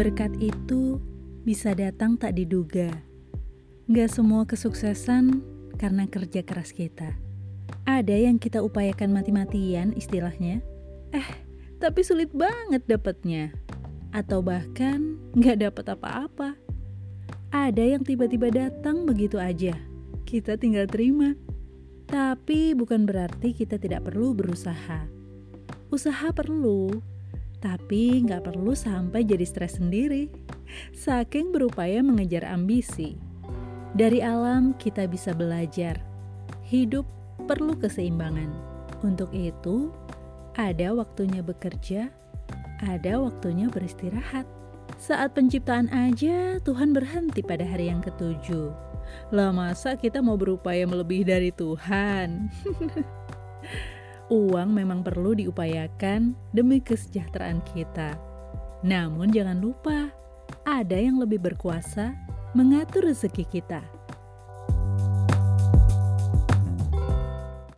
Berkat itu bisa datang tak diduga. Gak semua kesuksesan karena kerja keras kita. Ada yang kita upayakan mati-matian istilahnya. Eh, tapi sulit banget dapatnya. Atau bahkan gak dapat apa-apa. Ada yang tiba-tiba datang begitu aja. Kita tinggal terima. Tapi bukan berarti kita tidak perlu berusaha. Usaha perlu, tapi nggak perlu sampai jadi stres sendiri. Saking berupaya mengejar ambisi. Dari alam kita bisa belajar. Hidup perlu keseimbangan. Untuk itu, ada waktunya bekerja, ada waktunya beristirahat. Saat penciptaan aja, Tuhan berhenti pada hari yang ketujuh. Lah masa kita mau berupaya melebihi dari Tuhan? Uang memang perlu diupayakan demi kesejahteraan kita. Namun jangan lupa, ada yang lebih berkuasa mengatur rezeki kita.